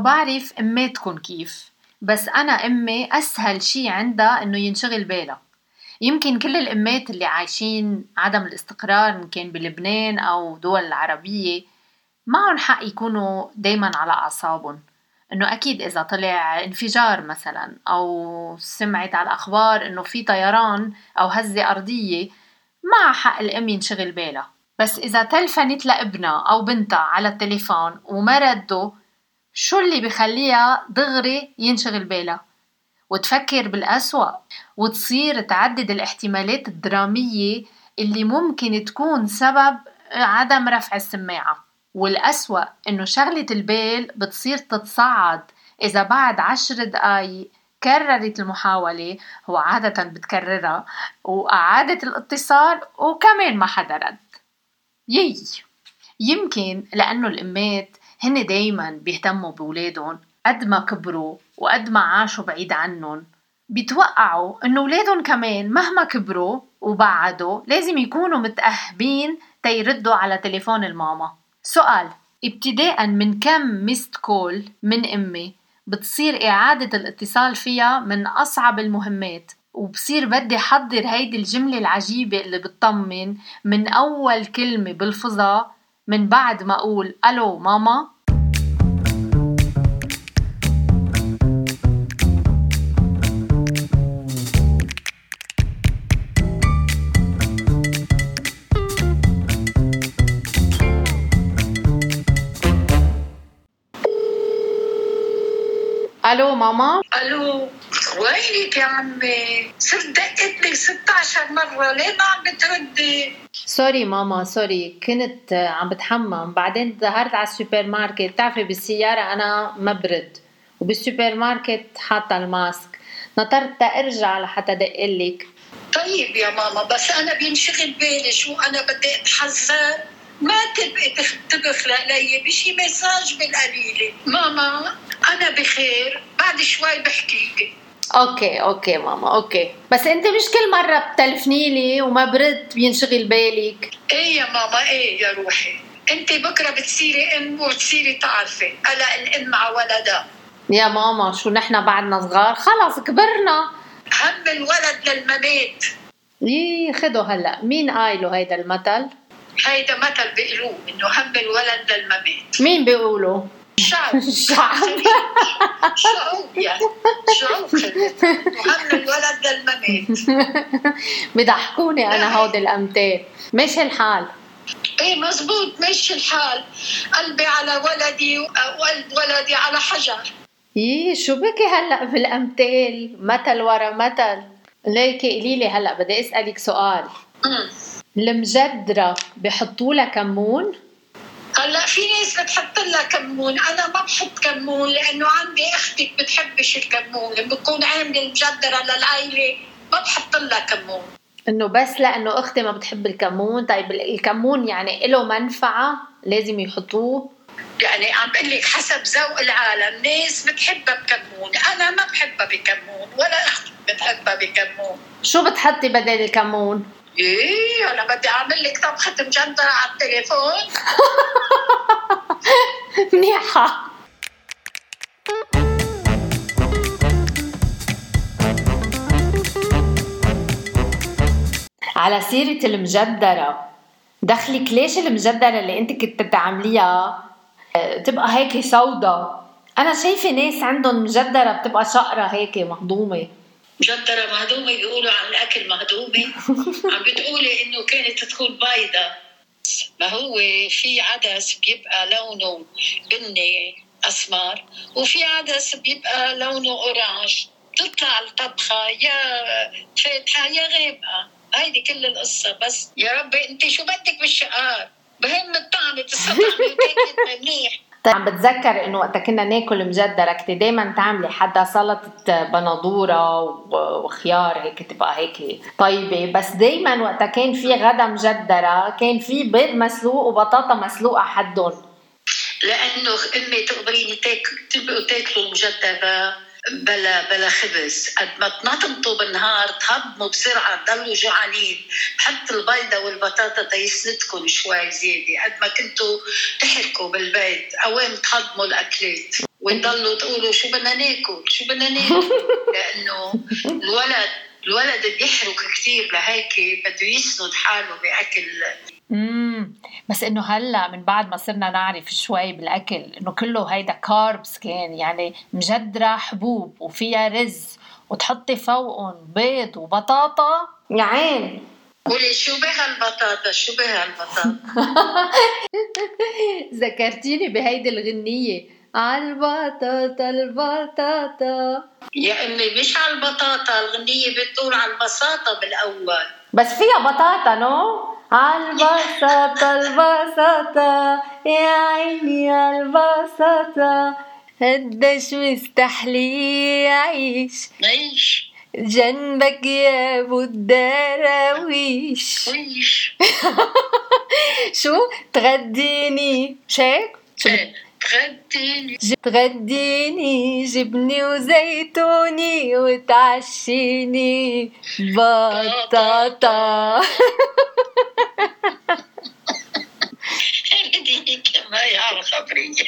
ما بعرف أماتكم كيف بس أنا أمي أسهل شي عندها إنه ينشغل بالها يمكن كل الأمات اللي عايشين عدم الاستقرار إن كان بلبنان أو دول العربية معهم حق يكونوا دايما على أعصابهم. إنه أكيد إذا طلع انفجار مثلا أو سمعت على الأخبار إنه في طيران أو هزة أرضية مع حق الأم ينشغل بالها بس إذا تلفنت لابنها أو بنتها على التليفون وما ردوا شو اللي بخليها دغري ينشغل بالها وتفكر بالأسوأ وتصير تعدد الاحتمالات الدرامية اللي ممكن تكون سبب عدم رفع السماعة. والأسوأ إنه شغلة البال بتصير تتصاعد إذا بعد عشر دقايق كررت المحاولة هو عادة بتكررها وأعادت الاتصال وكمان ما حدا رد. يي! يمكن لأنه الأمات هن دايما بيهتموا بولادهم قد ما كبروا وقد ما عاشوا بعيد عنهم. بيتوقعوا إنه ولادهم كمان مهما كبروا وبعدوا لازم يكونوا متأهبين تيردوا على تليفون الماما. سؤال ابتداء من كم ميست كول من أمي بتصير إعادة الاتصال فيها من أصعب المهمات؟ وبصير بدي حضر هيدي الجملة العجيبة اللي بتطمن من أول كلمة بلفظها من بعد ما أقول ألو ماما. ألو ماما. ألو. وينك يا عمي؟ صرت دقت لك 16 مرة. ليه ما عم بتردي؟ sorry ماما sorry. كنت عم بتحمم. بعدين ظهرت على السوبر ماركت. بتعرفي بالسيارة أنا ما برد. وبالسوبر ماركت حاطة ال mask. نطرت أرجع لحتى دقلك طيب يا ماما بس أنا بينشغل بالي شو أنا بدي أتحزر؟ ما تبقي تدقي لي بشي message بالقليلة. ماما أنا بخير. بعد شوي بحكي لك. okay okay ماما okay. بس أنت مش كل مرة بتلفنيلي وما برد بينشغل بالك؟ إيه يا ماما إيه يا روحي؟ أنت بكرة بتصيري أم وتصيري تعرفي. قلق الأم مع ولدها. يا ماما شو نحن بعدنا صغار؟ خلص كبرنا. هم الولد للممات. يي خدوا هلأ. مين قايله هيدا المثل؟ هيدا مثل بيقولوه إنه هم الولد للممات. مين بيقولوا شعب شعب شعوب يعني شعوب وهم الولد للممات بضحكوني أنا هودي الامثال ماشي الحال. إيه مزبوط ماشي الحال. قلبي على ولدي وقلب ولدي على حجر. يي شو بكي هلأ بالامثال مثل ورا مثل ليكي قولي لي هلأ بدي أسألك سؤال. أمم. المجدرة بحطوا لها كمون؟ هلا في ناس بتحط لها كمون. أنا ما بحط كمون لأنه عندي أختي بتحبش الكمون بكون عاملة المجدره للعائلة. ما بحط لها كمون. إنه بس لأنه أختي ما بتحب الكمون. طيب الكمون يعني له منفعة لازم يحطوه؟ يعني عم بقول لك حسب ذوق العالم ناس بتحبها بكمون. أنا ما بحبها بكمون ولا أختي بتحبها بكمون. شو بتحطي بدل الكمون؟ إيه أنا بدي أعمل لك طبخة مجدره على التليفون. منيحة. على سيرة المجدرة دخلك ليش المجدرة اللي انت كنت تعمليها تبقى هيك سودا أنا شايفة ناس عندهم مجدرة بتبقى شقرة هيك مهضومة. مجدره مهضومة بيقولوا عن الأكل مهضومة. عم بتقولي إنه كانت تكون بيضة ما هو في عدس بيبقى لونه بني أسمر وفي عدس بيبقى لونه أورانج. تطلع الطبخة يا فاتحة يا غامقه هيدي كل القصة. بس يا ربي انت شو بدك بالشقار بهم الطعم تستطعمي وتاكلي منيح. طيب عم بتذكر إنه وقت كنا ناكل مجدرة كنت دايما تعملي حدا سلطة بندورة و- وخيار هيك تبقى هيك طيبة. بس دايما وقت كان في غدا مجدرة كان في بيض مسلوق وبطاطا مسلوقة حدهم. لأنه أمي تخبريني تاكل تبقوا تاكلوا المجدرة. بلا بلا خبز. قد ما تنطمطوا بالنهار تهضموا بسرعة تضلوا جوعانين بحط البيضة والبطاطا تيسندكم شوي زيادة. قد ما كنتوا تحركوا بالبيت قوام تهضموا الأكلات؟ وتضلوا تقولوا شو بدنا ناكل؟ شو بدنا ناكل؟ لأنه الولد الولد بيحرق كثير لهيك بده يسند حاله بأكل امم بس إنه هلأ من بعد ما صرنا نعرف شوي بالأكل إنه كله هيدا كاربس كان يعني مجدره حبوب وفيها رز وتحطي فوقهم بيض وبطاطا. يا عين. قولي شو بها البطاطا؟ شو بها البطاطا؟ ذكرتيني بهيدي الغنية. عالبطاطا البطاطا. يا أمي مش على البطاطا الغنية بتقول على البساطة بالأول. بس فيها بطاطا نو؟ عالبساطة البساطة. يا عيني عالبساطة قديش مستحلي أعيش عيش. جنبك يا أبو الدراويش ويش شو؟ تغديني. مش هيك؟ شو إيه، تغديني. تغديني. جبني وزيتوني وتعشيني. بطاطا. ganhava essa briga.